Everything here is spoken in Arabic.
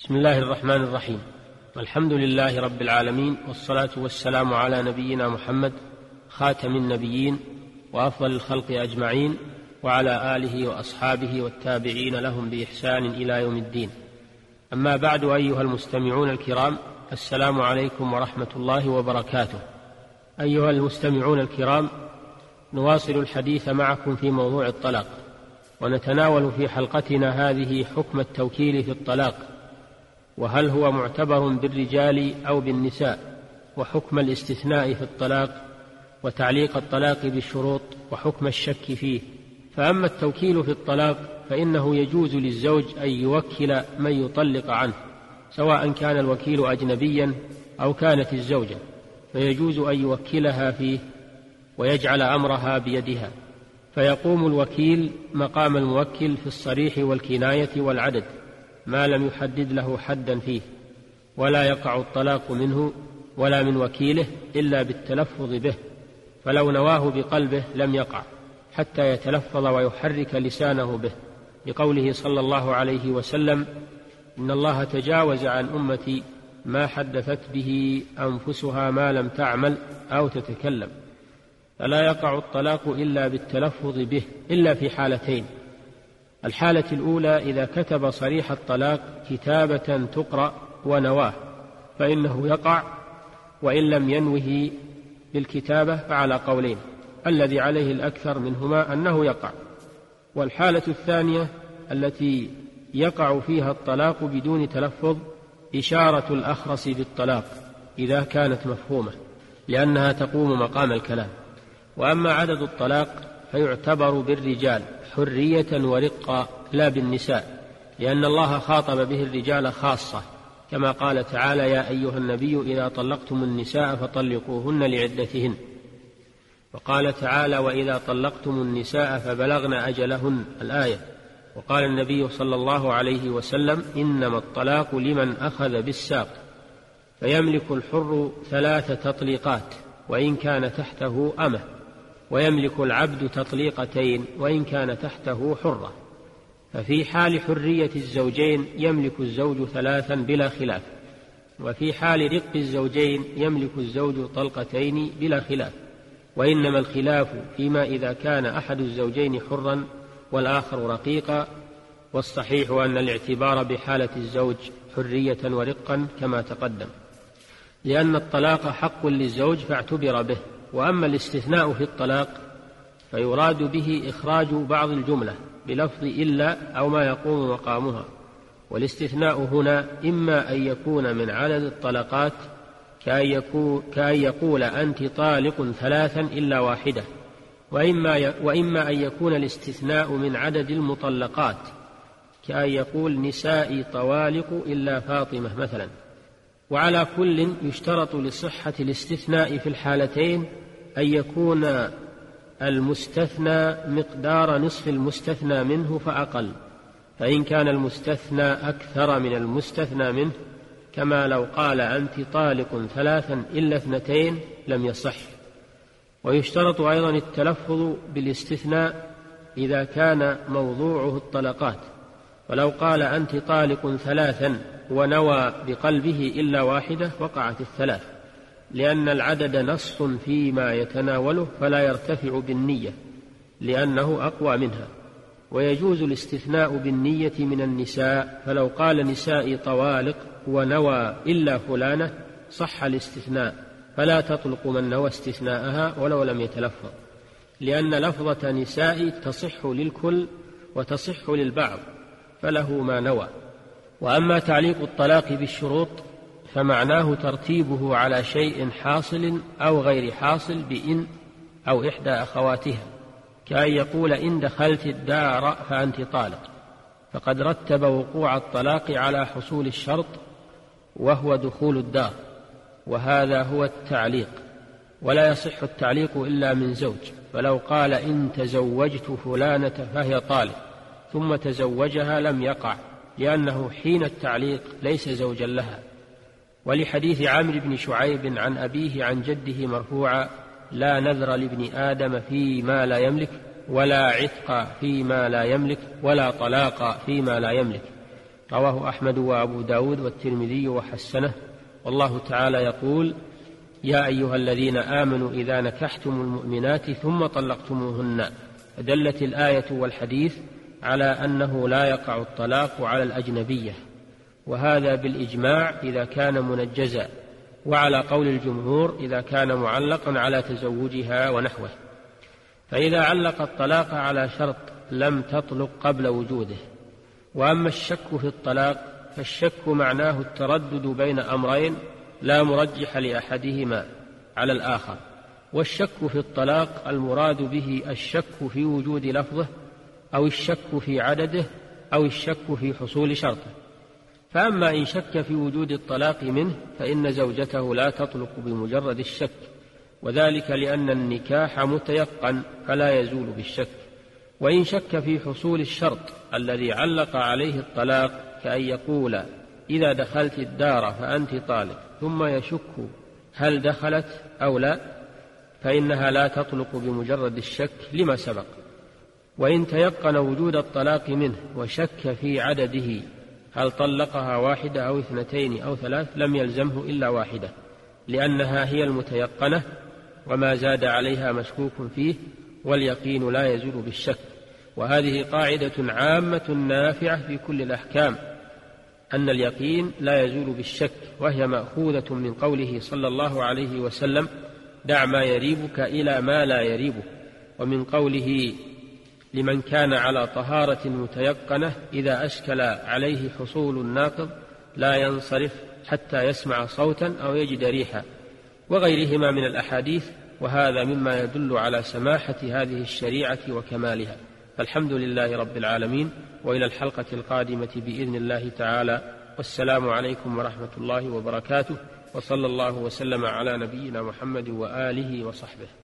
بسم الله الرحمن الرحيم. الحمد لله رب العالمين والصلاة والسلام على نبينا محمد خاتم النبيين وأفضل الخلق أجمعين وعلى آله وأصحابه والتابعين لهم بإحسان إلى يوم الدين. أما بعد أيها المستمعون الكرام السلام عليكم ورحمة الله وبركاته. أيها المستمعون الكرام نواصل الحديث معكم في موضوع الطلاق ونتناول في حلقتنا هذه حكم التوكيل في الطلاق. وهل هو معتبر بالرجال أو بالنساء وحكم الاستثناء في الطلاق وتعليق الطلاق بالشروط وحكم الشك فيه. فأما التوكيل في الطلاق فإنه يجوز للزوج أن يوكل من يطلق عنه سواء كان الوكيل اجنبيا أو كانت الزوجة فيجوز أن يوكلها فيه ويجعل أمرها بيدها. فيقوم الوكيل مقام الموكل في الصريح والكناية والعدد. ما لم يحدد له حدا فيه ولا يقع الطلاق منه ولا من وكيله إلا بالتلفظ به فلو نواه بقلبه لم يقع حتى يتلفظ ويحرك لسانه به لقوله صلى الله عليه وسلم إن الله تجاوز عن أمتي ما حدثت به أنفسها ما لم تعمل أو تتكلم فلا يقع الطلاق إلا بالتلفظ به إلا في حالتين الحالة الأولى إذا كتب صريح الطلاق كتابة تقرأ ونواه فإنه يقع وإن لم ينوه بالكتابة فعلى قولين الذي عليه الأكثر منهما أنه يقع. والحالة الثانية التي يقع فيها الطلاق بدون تلفظ إشارة الأخرس بالطلاق إذا كانت مفهومة لأنها تقوم مقام الكلام. وأما عدد الطلاق فيعتبر بالرجال حرية ورقة لا بالنساء لأن الله خاطب به الرجال خاصة. كما قال تعالى يا أيها النبي إذا طلقتم النساء فطلقوهن لعدتهن. وقال تعالى وإذا طلقتم النساء فبلغن أجلهن. الآية. وقال النبي صلى الله عليه وسلم إنما الطلاق لمن أخذ بالساق. فيملك الحر ثلاث تطليقات وإن كان تحته أمة. ويملك العبد تطليقتين وإن كان تحته حرة. ففي حال حرية الزوجين يملك الزوج ثلاثا بلا خلاف. وفي حال رق الزوجين يملك الزوج طلقتين بلا خلاف. وإنما الخلاف فيما إذا كان أحد الزوجين حرا والآخر رقيقا. والصحيح أن الاعتبار بحالة الزوج حرية ورقا كما تقدم. لأن الطلاق حق للزوج فاعتبر به. وأما الاستثناء في الطلاق فيراد به إخراج بعض الجملة بلفظ إلا أو ما يقوم مقامها والاستثناء هنا إما أن يكون من عدد الطلقات كأن, يكون كأن يقول أنت طالق ثلاثا إلا واحدة وإما, وإما أن يكون الاستثناء من عدد المطلقات كأن يقول نسائي طوالق إلا فاطمة مثلا. وعلى كل يشترط لصحة الاستثناء في الحالتين أن يكون المستثنى مقدار نصف المستثنى منه فأقل فإن كان المستثنى أكثر من المستثنى منه كما لو قال أنت طالق ثلاثا إلا اثنتين لم يصح. ويشترط أيضا التلفظ بالاستثناء إذا كان موضوعه الطلقات ولو قال أنت طالق ثلاثا ونوى بقلبه إلا واحدة وقعت الثلاث. لأن العدد نص فيما يتناوله فلا يرتفع بالنية لأنه أقوى منها. ويجوز الاستثناء بالنية من النساء فلو قال نسائي طوالق ونوى إلا فلانة صح الاستثناء. فلا تطلق من نوى استثناءها ولو لم يتلفظ. لأن لفظة نساء تصح للكل وتصح للبعض فله ما نوى. وأما تعليق الطلاق بالشروط فمعناه ترتيبه على شيء حاصل أو غير حاصل بإن أو إحدى أخواتها كأن يقول إن دخلت الدار فأنت طالق. فقد رتب وقوع الطلاق على حصول الشرط وهو دخول الدار وهذا هو التعليق. ولا يصح التعليق إلا من زوج فلو قال إن تزوجت فلانة فهي طالق ثم تزوجها لم يقع لأنه حين التعليق ليس زوجا لها. ولحديث عامر بن شعيب عن أبيه عن جده مرفوعا لا نذر لابن آدم فيما لا يملك ولا عتق فيما لا يملك ولا طلاق فيما لا يملك. رواه أحمد وأبو داود والترمذي وحسنه. والله تعالى يقول يا أيها الذين آمنوا إذا نكحتم المؤمنات ثم طلقتموهن. دلت الآية والحديث على أنه لا يقع الطلاق على الأجنبية. وهذا بالإجماع إذا كان منجزا وعلى قول الجمهور إذا كان معلقا على تزوجها ونحوه. فإذا علق الطلاق على شرط لم تطلق قبل وجوده. وأما الشك في الطلاق فالشك معناه التردد بين أمرين لا مرجح لأحدهما على الآخر. والشك في الطلاق المراد به الشك في وجود لفظه أو الشك في عدده أو الشك في حصول شرطه. فأما إن شك في وجود الطلاق منه فإن زوجته لا تطلق بمجرد الشك وذلك لأن النكاح متيقن فلا يزول بالشك. وإن شك في حصول الشرط الذي علق عليه الطلاق كأن يقول إذا دخلت الدار فأنت طالق ثم يشك هل دخلت أو لا؟ فإنها لا تطلق بمجرد الشك لما سبق. وإن تيقن وجود الطلاق منه وشك في عدده هل طلقها واحدة أو اثنتين أو ثلاث لم يلزمه إلا واحدة لأنها هي المتيقنة وما زاد عليها مشكوك فيه واليقين لا يزول بالشك. وهذه قاعدة عامة نافعة في كل الأحكام أن اليقين لا يزول بالشك وهي مأخوذة من قوله صلى الله عليه وسلم دع ما يريبك إلى ما لا يريبك. ومن قوله لمن كان على طهارة متيقنة إذا أشكل عليه حصول الناقض لا ينصرف حتى يسمع صوتا أو يجد ريحا وغيرهما من الأحاديث وهذا مما يدل على سماحة هذه الشريعة وكمالها. فالحمد لله رب العالمين وإلى الحلقة القادمة بإذن الله تعالى. والسلام عليكم ورحمة الله وبركاته وصلى الله وسلم على نبينا محمد وآله وصحبه.